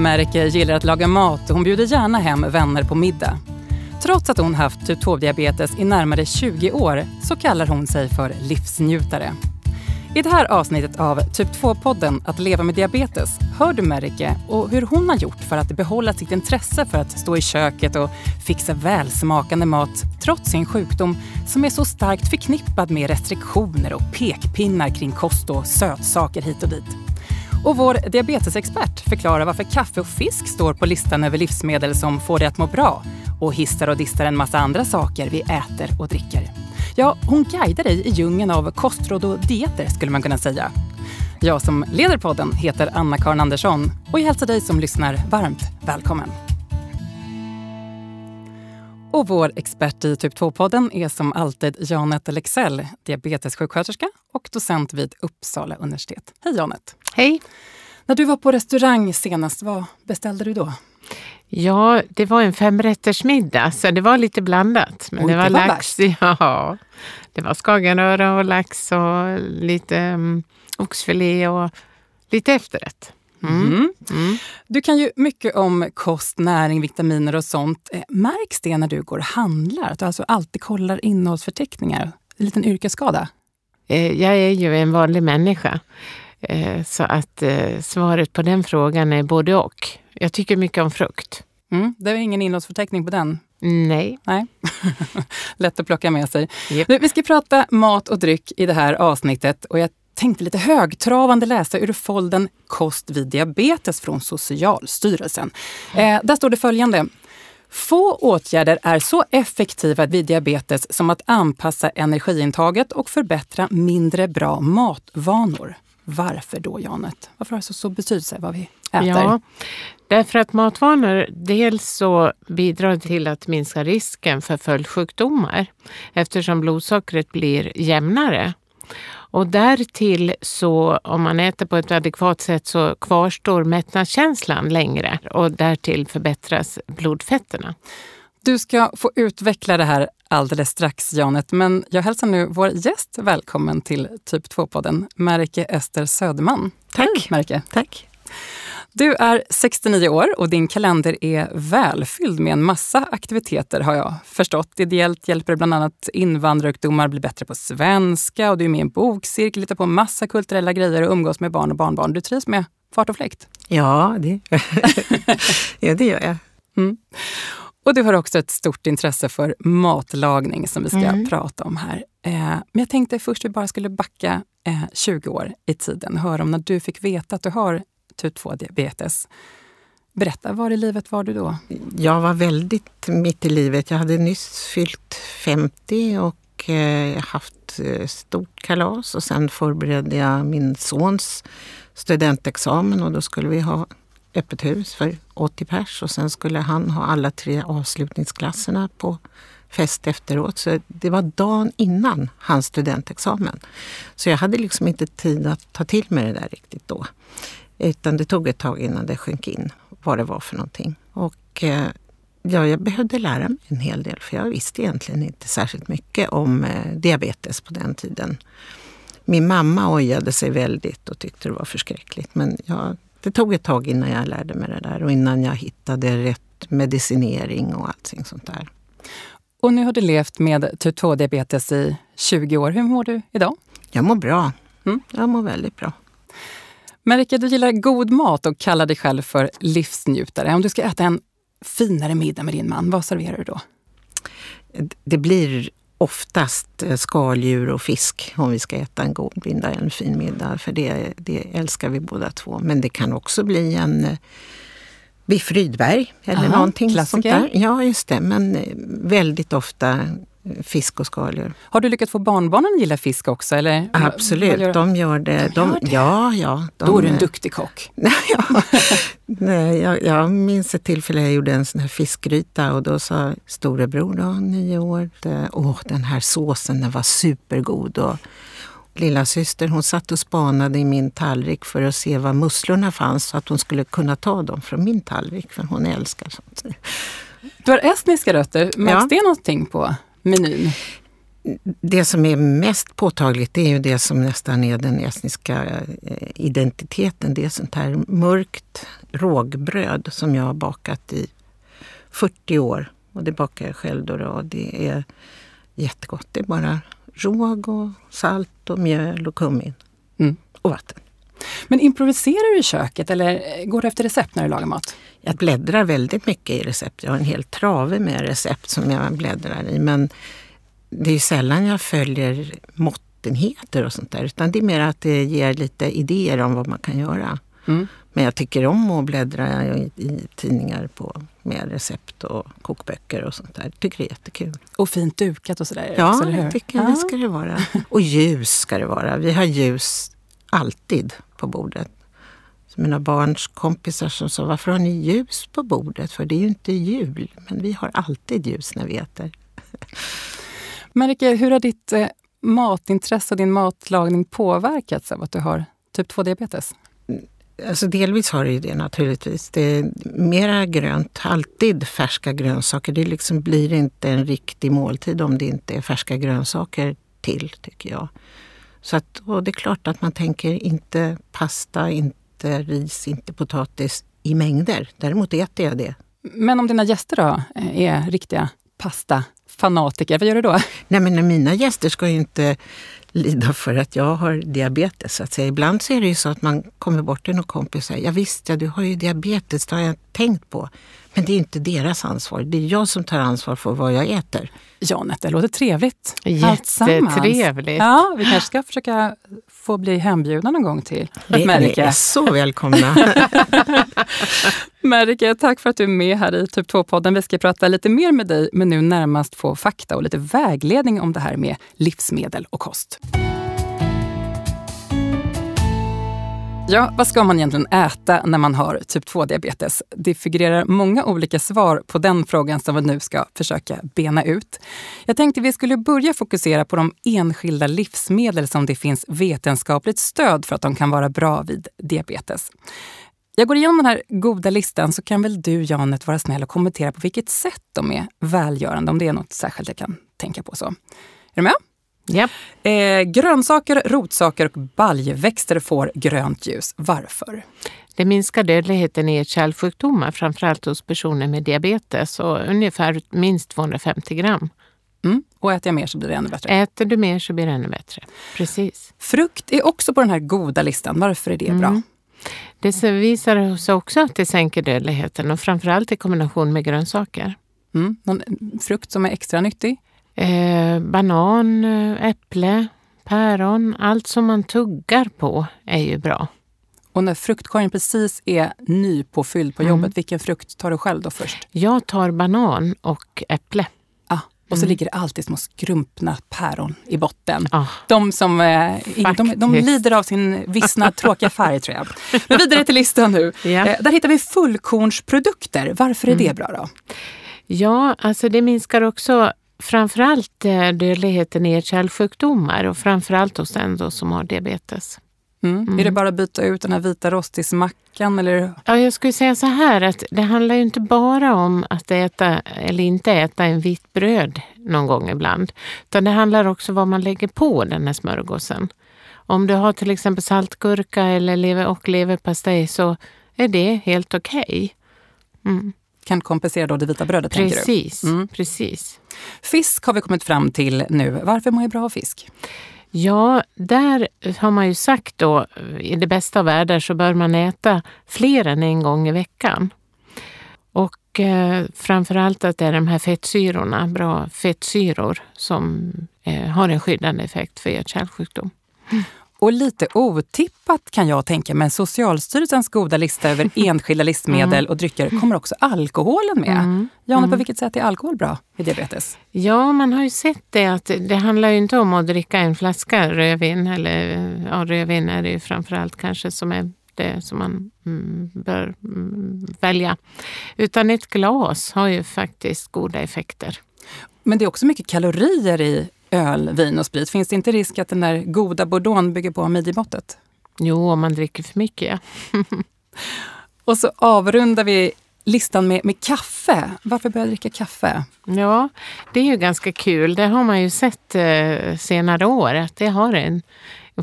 Märke gillar att laga mat och hon bjuder gärna hem vänner på middag. Trots att hon haft typ 2-diabetes i närmare 20 år så kallar hon sig för livsnjutare. I det här avsnittet av Typ 2-podden Att leva med diabetes hör du Merike och hur hon har gjort för att behålla sitt intresse för att stå i köket och fixa välsmakande mat trots sin sjukdom som är så starkt förknippad med restriktioner och pekpinnar kring kost och sötsaker hit och dit. Och vår diabetesexpert förklarar varför kaffe och fisk står på listan över livsmedel som får dig att må bra och hissar och distar en massa andra saker vi äter och dricker. Ja, hon guidar dig i djungeln av kostråd och dieter skulle man kunna säga. Jag som leder podden heter Anna-Karin Andersson och jag hälsar dig som lyssnar varmt välkommen. Och vår expert i typ 2-podden är som alltid Janette Lexell, diabetessjuksköterska och docent vid Uppsala universitet. Hej Janette! Hej! När du var på restaurang senast, vad beställde du då? Ja, det var en femrättersmiddag så det var lite blandat. Men Oj, det var, det var lax. Ja, det var skagenröra och lax och lite um, oxfilé och lite efterrätt. Mm. Mm. Mm. Du kan ju mycket om kost, näring, vitaminer och sånt. Eh, märks det när du går och handlar? Att du alltså alltid kollar innehållsförteckningar? En liten yrkesskada? Eh, jag är ju en vanlig människa. Eh, så att svaret på den frågan är både och. Jag tycker mycket om frukt. Mm, det är ingen innehållsförteckning på den? Nej. Nej. Lätt att plocka med sig. Yep. Vi ska prata mat och dryck i det här avsnittet och jag tänkte lite högtravande läsa ur folden Kost vid diabetes från Socialstyrelsen. Eh, där står det följande. Få åtgärder är så effektiva vid diabetes som att anpassa energiintaget och förbättra mindre bra matvanor. Varför då, Janet? Varför har det så stor betydelse vad vi äter? Ja, därför att matvanor dels så bidrar till att minska risken för följdsjukdomar eftersom blodsockret blir jämnare. Och därtill så om man äter på ett adekvat sätt så kvarstår mättnadskänslan längre och därtill förbättras blodfetterna. Du ska få utveckla det här alldeles strax, Janet. Men jag hälsar nu vår gäst välkommen till Typ 2-podden, Märke Ester Söderman. Tack. Hej, Märke. Tack. Du är 69 år och din kalender är välfylld med en massa aktiviteter har jag förstått. Ideellt hjälper bland annat invandrarungdomar bli bättre på svenska och du är med i en bokcirkel, hittar på massa kulturella grejer och umgås med barn och barnbarn. Du trivs med fart och fläkt? Ja, det, ja, det gör jag. Mm. Och du har också ett stort intresse för matlagning som vi ska mm. prata om här. Eh, men jag tänkte först vi bara skulle backa eh, 20 år i tiden höra om när du fick veta att du har typ 2-diabetes. Berätta, var i livet var du då? Jag var väldigt mitt i livet. Jag hade nyss fyllt 50 och eh, haft eh, stort kalas och sen förberedde jag min sons studentexamen och då skulle vi ha öppet hus för 80 pers och sen skulle han ha alla tre avslutningsklasserna på fest efteråt. Så det var dagen innan hans studentexamen. Så jag hade liksom inte tid att ta till mig det där riktigt då. Utan det tog ett tag innan det sjönk in vad det var för någonting. Och eh, ja, jag behövde lära mig en hel del för jag visste egentligen inte särskilt mycket om eh, diabetes på den tiden. Min mamma ojade sig väldigt och tyckte det var förskräckligt. Men jag, det tog ett tag innan jag lärde mig det där och innan jag hittade rätt medicinering och allting sånt där. Och nu har du levt med typ 2-diabetes i 20 år. Hur mår du idag? Jag mår bra. Mm. Jag mår väldigt bra. Merike, du gillar god mat och kallar dig själv för livsnjutare. Om du ska äta en finare middag med din man, vad serverar du då? Det blir oftast eh, skaldjur och fisk om vi ska äta en god middag, en fin middag. För det, det älskar vi båda två. Men det kan också bli en eh, biff Rydberg eller Aha, någonting klassiker. sånt där. Ja, just det. Men eh, väldigt ofta fisk och skaldjur. Har du lyckats få barnbarnen att gilla fisk också? Eller? Absolut, gör de gör det. De, det. Ja, ja. De, Då är du en duktig kock. ja. Nej, jag, jag minns ett tillfälle jag gjorde en sån här fiskgryta och då sa storebror, då, nio år, åh den här såsen den var supergod. Och, Lilla syster hon satt och spanade i min tallrik för att se var musslorna fanns så att hon skulle kunna ta dem från min tallrik, för hon älskar sånt. Du har estniska rötter. Märks ja. det någonting på menyn? Det som är mest påtagligt det är ju det som nästan är den estniska eh, identiteten. Det är sånt här mörkt, rågbröd som jag har bakat i 40 år. Och det bakar jag själv då. Och det är jättegott. Det är bara råg och salt och mjöl och kummin. Mm. Och vatten. Men improviserar du i köket eller går du efter recept när du lagar mat? Jag bläddrar väldigt mycket i recept. Jag har en hel trave med recept som jag bläddrar i. Men det är sällan jag följer måttenheter och sånt där. Utan det är mer att det ger lite idéer om vad man kan göra. Mm. Men jag tycker om att bläddra i, i tidningar på, med recept och kokböcker och sånt där. Tycker det är jättekul. Och fint dukat och sådär Ja, också, eller hur? jag tycker det ska det vara. Och ljus ska det vara. Vi har ljus alltid på bordet. Så mina barns kompisar som sa, varför har ni ljus på bordet? För det är ju inte jul. Men vi har alltid ljus när vi äter. Marika, hur har ditt eh, matintresse och din matlagning påverkats av att du har typ 2-diabetes? Alltså delvis har det ju det naturligtvis. Det är mera grönt, alltid färska grönsaker. Det liksom blir inte en riktig måltid om det inte är färska grönsaker till, tycker jag. Så att, och det är klart att man tänker inte pasta, inte ris, inte potatis i mängder. Däremot äter jag det. Men om dina gäster då eh, är riktiga pasta-fanatiker, vad gör du då? Nej men mina gäster ska ju inte lida för att jag har diabetes. Så att säga. Ibland så är det ju så att man kommer bort till någon kompis och säger ja visst, ja, du har ju diabetes, det har jag tänkt på. Men det är inte deras ansvar. Det är jag som tar ansvar för vad jag äter. Janet, det låter trevligt. Jättetrevligt. Ja, vi kanske ska försöka få bli hembjudna någon gång till Det, ni Marika. är så välkomna. Marika, tack för att du är med här i Typ 2-podden. Vi ska prata lite mer med dig, men nu närmast få fakta och lite vägledning om det här med livsmedel och kost. Ja, vad ska man egentligen äta när man har typ 2-diabetes? Det figurerar många olika svar på den frågan som vi nu ska försöka bena ut. Jag tänkte vi skulle börja fokusera på de enskilda livsmedel som det finns vetenskapligt stöd för att de kan vara bra vid diabetes. Jag går igenom den här goda listan så kan väl du, Janet, vara snäll och kommentera på vilket sätt de är välgörande, om det är något särskilt jag kan tänka på. så. Är du med? Japp. Eh, grönsaker, rotsaker och baljväxter får grönt ljus. Varför? Det minskar dödligheten i kärlsjukdomar, framförallt hos personer med diabetes, och ungefär minst 250 gram. Mm. Och äter jag mer så blir det ännu bättre. Äter du mer så blir det ännu bättre. Precis. Frukt är också på den här goda listan. Varför är det bra? Mm. Det så- visar sig också att det sänker dödligheten och framförallt i kombination med grönsaker. Mm. Någon frukt som är extra nyttig? Eh, banan, eh, äpple, päron, allt som man tuggar på är ju bra. Och när fruktkorgen precis är nypåfylld på Mm. jobbet, vilken frukt tar du själv då först? Jag tar banan och äpple. Ah, och så Mm. ligger det alltid små skrumpna päron i botten. Ah, De som eh, de, de lider av sin vissna tråkiga färg tror jag. Men vidare till listan nu. ja. Eh, där hittar vi fullkornsprodukter. Varför är det Mm. bra då? ja, alltså det minskar också framförallt eh, dödligheten i kärlsjukdomar och framförallt hos den som har diabetes. Mm. Mm. Är det bara att byta ut den här vita rostismackan eller? Ja, jag skulle säga så här att det handlar ju inte bara om att äta eller inte äta en vitt bröd någon gång ibland. Utan det handlar också om vad man lägger på den här smörgåsen. Om du har till exempel saltgurka eller lever och leverpastej så är det helt okej. Mm. Kan kompensera då det vita brödet? Precis, Mm. precis. Fisk har vi kommit fram till nu. Varför mår jag bra av fisk? Ja, där har man ju sagt då, i det bästa av världar så bör man äta fler än en gång i veckan. Och eh, framförallt att det är de här fettsyrorna, bra fettsyror, som eh, har en skyddande effekt för hjärt-kärlsjukdom. Och lite otippat kan jag tänka, men Socialstyrelsens goda lista över enskilda livsmedel och drycker kommer också alkoholen med. Mm. Janne, på Mm. vilket sätt är alkohol bra vid diabetes? Ja, man har ju sett det att det handlar ju inte om att dricka en flaska rödvin, eller ja, rödvin är det ju framförallt kanske som är det som man mm, bör mm, välja. Utan ett glas har ju faktiskt goda effekter. Men det är också mycket kalorier i öl, vin och sprit. Finns det inte risk att den där goda bordeauxn bygger på midjemåttet? Jo, om man dricker för mycket. Ja. Och så avrundar vi listan med, med kaffe. Varför börja dricka kaffe? ja, det är ju ganska kul. Det har man ju sett eh, senare år att det har en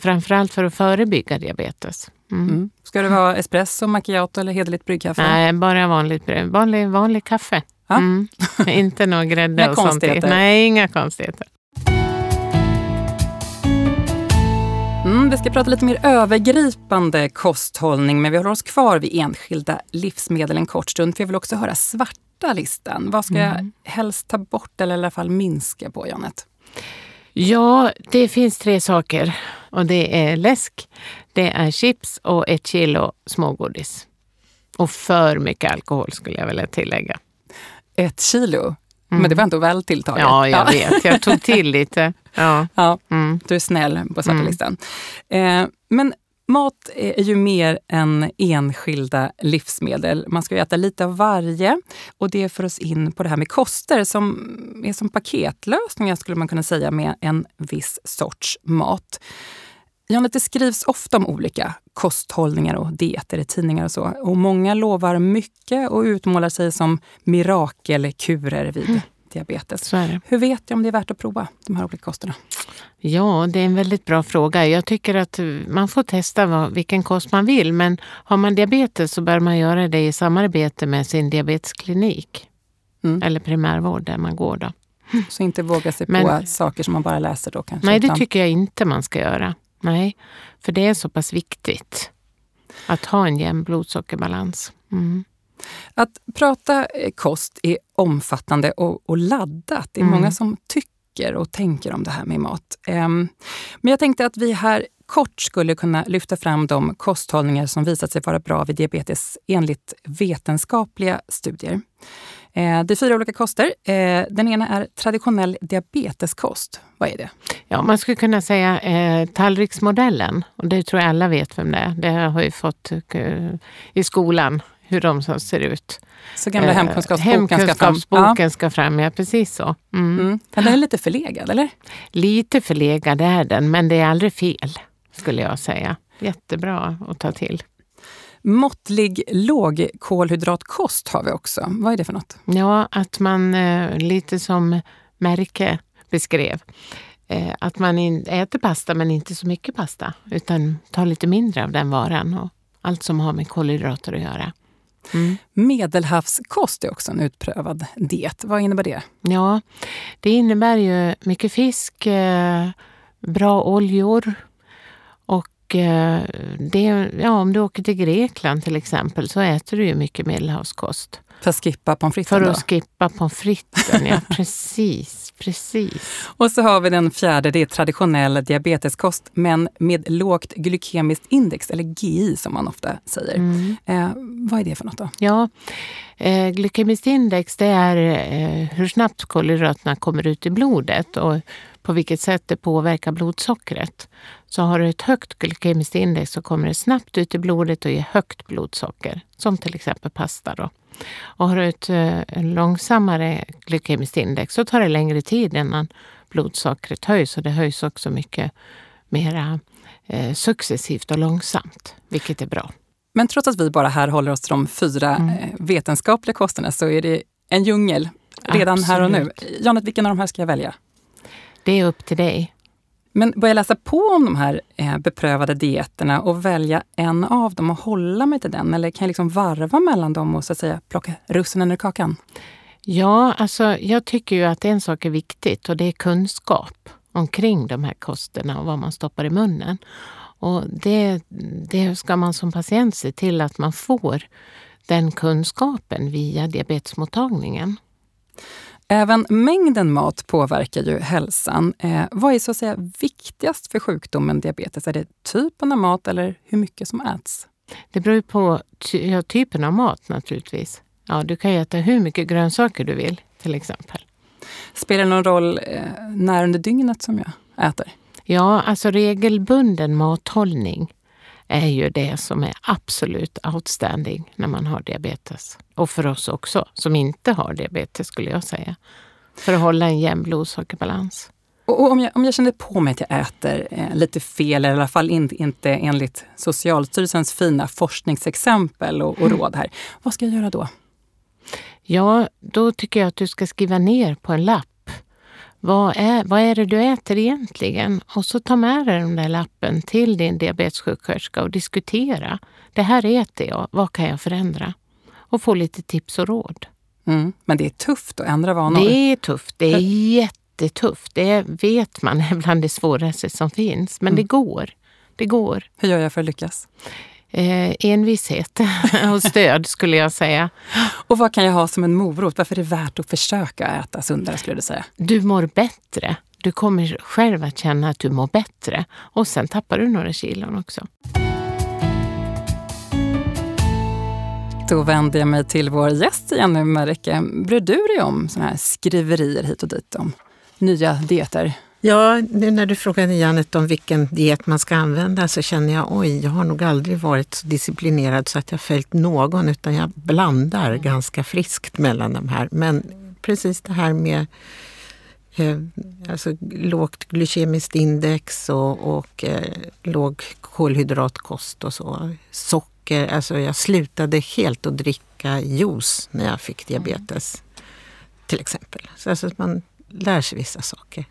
framförallt för att förebygga diabetes. Mm. Mm. Ska det vara espresso, macchiato eller hederligt bryggkaffe? Nej, bara vanligt, vanlig, vanlig kaffe. Mm. Inte någon grädde och sånt. Nej, inga konstigheter. Vi ska prata lite mer övergripande kosthållning, men vi håller oss kvar vid enskilda livsmedel en kort stund, för jag vill också höra svarta listan. Vad ska jag helst ta bort eller i alla fall minska på, Janet? Ja, det finns tre saker. Och det är läsk, det är chips och ett kilo smågodis. Och för mycket alkohol skulle jag vilja tillägga. Ett kilo? Men det var ändå väl tilltaget. Ja, jag vet. Jag tog till lite. Ja. Ja, Mm. du är snäll på svarta Mm. listan. Eh, men mat är ju mer än enskilda livsmedel. Man ska äta lite av varje. Och det för oss in på det här med koster som är som paketlösningar skulle man kunna säga med en viss sorts mat. Janet, det skrivs ofta om olika kosthållningar och dieter i tidningar och så. Och många lovar mycket och utmålar sig som mirakelkurer vid diabetes. Hur vet jag om det är värt att prova de här olika kosterna? Ja, det är en väldigt bra fråga. Jag tycker att man får testa vad, vilken kost man vill. Men har man diabetes så bör man göra det i samarbete med sin diabetesklinik. Mm. Eller primärvård där man går. Då. Så inte våga sig Men- på saker som man bara läser då kanske. Nej, det tycker jag inte man ska göra. Nej, för det är så pass viktigt att ha en jämn blodsockerbalans. Mm. Att prata eh, kost är omfattande och, och laddat. Det är Mm. många som tycker och tänker om det här med mat. Ehm, men jag tänkte att vi här kort skulle kunna lyfta fram de kosthållningar som visat sig vara bra vid diabetes enligt vetenskapliga studier. Eh, det är fyra olika koster. Eh, den ena är traditionell diabeteskost. Vad är det? Ja, man skulle kunna säga eh, tallriksmodellen. Och det tror jag alla vet vem det är. Det har jag fått i skolan, hur de ser ut. Så gamla Eh, hemkunskapsboken ska fram. Hemkunskapsboken ska fram, ja precis så. Mm. Mm. Den är lite förlegad, eller? Lite förlegad är den, men det är aldrig fel, skulle jag säga. Jättebra att ta till. Måttlig lågkolhydratkost har vi också. Vad är det för något? Ja, att man, eh, lite som Märke beskrev, eh, att man äter pasta men inte så mycket pasta, utan tar lite mindre av den varan och allt som har med kolhydrater att göra. Mm. Medelhavskost är också en utprövad diet. Vad innebär det? Ja, det innebär ju mycket fisk, eh, bra oljor och eh, det, ja, om du åker till Grekland till exempel så äter du ju mycket medelhavskost. För att skippa pommes För fritesen då? att skippa pommes fritesen, ja precis, precis. Och så har vi den fjärde, det är traditionell diabeteskost men med lågt glykemiskt index, eller GI som man ofta säger. Mm. Eh, vad är det för något då? Ja, eh, glykemiskt index det är eh, hur snabbt kolhydraterna kommer ut i blodet och på vilket sätt det påverkar blodsockret. Så har du ett högt glykemiskt index så kommer det snabbt ut i blodet och ger högt blodsocker, som till exempel pasta. Då. Och har du ett eh, långsammare glykemiskt index så tar det längre tid innan blodsockret höjs och det höjs också mycket mera eh, successivt och långsamt, vilket är bra. Men trots att vi bara här håller oss till de fyra Mm. eh, vetenskapliga kosterna så är det en djungel redan här och nu. Janet, vilken av de här ska jag välja? Det är upp till dig. Men börja läsa på om de här eh, beprövade dieterna och välja en av dem och hålla mig till den? Eller kan jag liksom varva mellan dem och så att säga plocka russinen ur kakan? Ja, alltså jag tycker ju att en sak är viktigt och det är kunskap omkring de här kosterna och vad man stoppar i munnen. Och det, det ska man som patient se till att man får den kunskapen via diabetesmottagningen. Även mängden mat påverkar ju hälsan. Eh, vad är så att säga viktigast för sjukdomen diabetes? Är det typen av mat eller hur mycket som äts? Det beror på ty- ja, typen av mat naturligtvis. Ja, du kan äta hur mycket grönsaker du vill till exempel. Spelar det någon roll eh, när under dygnet som jag äter? Ja, alltså regelbunden mathållning är ju det som är absolut outstanding när man har diabetes. Och för oss också, som inte har diabetes skulle jag säga. För att hålla en jämn blodsockerbalans. Och, om, jag, om jag känner på mig att jag äter eh, lite fel, eller i alla fall in, inte enligt Socialstyrelsens fina forskningsexempel och, och råd här, vad ska jag göra då? Ja, då tycker jag att du ska skriva ner på en lapp Vad är, vad är det du äter egentligen? Och så ta med dig den där lappen till din diabetessjuksköterska och diskutera. Det här äter jag, vad kan jag förändra? Och få lite tips och råd. Mm. Men det är tufft att ändra vanor. Det är tufft, det är jättetufft. Det vet man är bland det svåraste som finns. Men mm. det går. Det går. Hur gör jag för att lyckas? Eh, envishet och stöd skulle jag säga. Och vad kan jag ha som en morot? Varför är det värt att försöka äta sundare skulle du säga? Du mår bättre. Du kommer själv att känna att du mår bättre. Och sen tappar du några kilon också. Då vänder jag mig till vår gäst igen nu, Marike. Bryr du dig om såna här skriverier hit och dit om nya dieter? Ja, nu när du frågade Janet om vilken diet man ska använda så känner jag oj, jag har nog aldrig varit så disciplinerad så att jag följt någon utan jag blandar mm. ganska friskt mellan de här. Men precis det här med eh, alltså, lågt glykemiskt index och, och eh, låg kolhydratkost och så. Socker, alltså jag slutade helt att dricka juice när jag fick diabetes. Till exempel. Så alltså man lär sig vissa saker.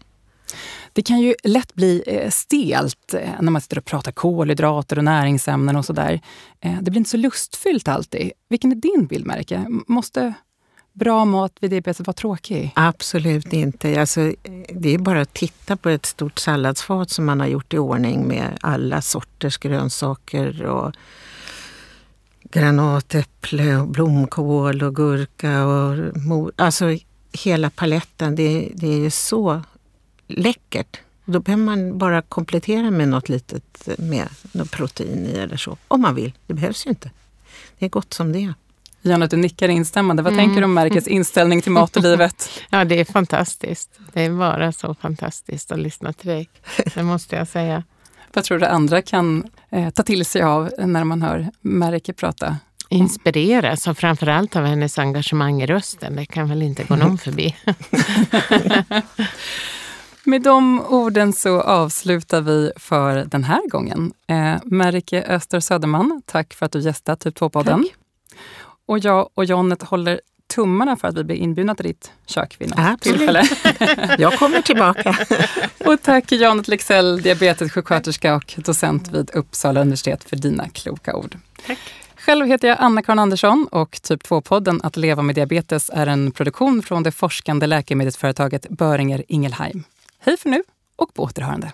Det kan ju lätt bli eh, stelt eh, när man sitter och pratar kolhydrater och näringsämnen och sådär. Eh, det blir inte så lustfyllt alltid. Vilken är din bild, Märke? Måste bra mat vid diabetes vara tråkig? Absolut inte. Alltså, det är bara att titta på ett stort salladsfat som man har gjort i ordning med alla sorters grönsaker och granatäpple och blomkål och gurka och mor. Alltså hela paletten. Det, det är ju så läckert. Då behöver man bara komplettera med något litet med något protein i eller så. Om man vill. Det behövs ju inte. Det är gott som det är. Janet, du nickar instämmande. Vad mm. tänker du om märkets inställning till mat och livet? ja, det är fantastiskt. Det är bara så fantastiskt att lyssna till dig. Det måste jag säga. Vad tror du andra kan eh, ta till sig av när man hör Märke prata? Inspireras och framförallt av hennes engagemang i rösten. Det kan väl inte gå någon förbi. Med de orden så avslutar vi för den här gången. Eh, Märike Öster Söderman, tack för att du gästat Typ 2-podden. Och jag och Jonnet håller tummarna för att vi blir inbjudna till ditt kök vid något Absolut. tillfälle. jag kommer tillbaka. och tack Janet Lexell, diabetessjuksköterska och docent vid Uppsala universitet för dina kloka ord. Tack. Själv heter jag Anna-Karin Andersson och Typ 2-podden Att leva med diabetes är en produktion från det forskande läkemedelsföretaget Böringer Ingelheim. Hej för nu och på återhörande.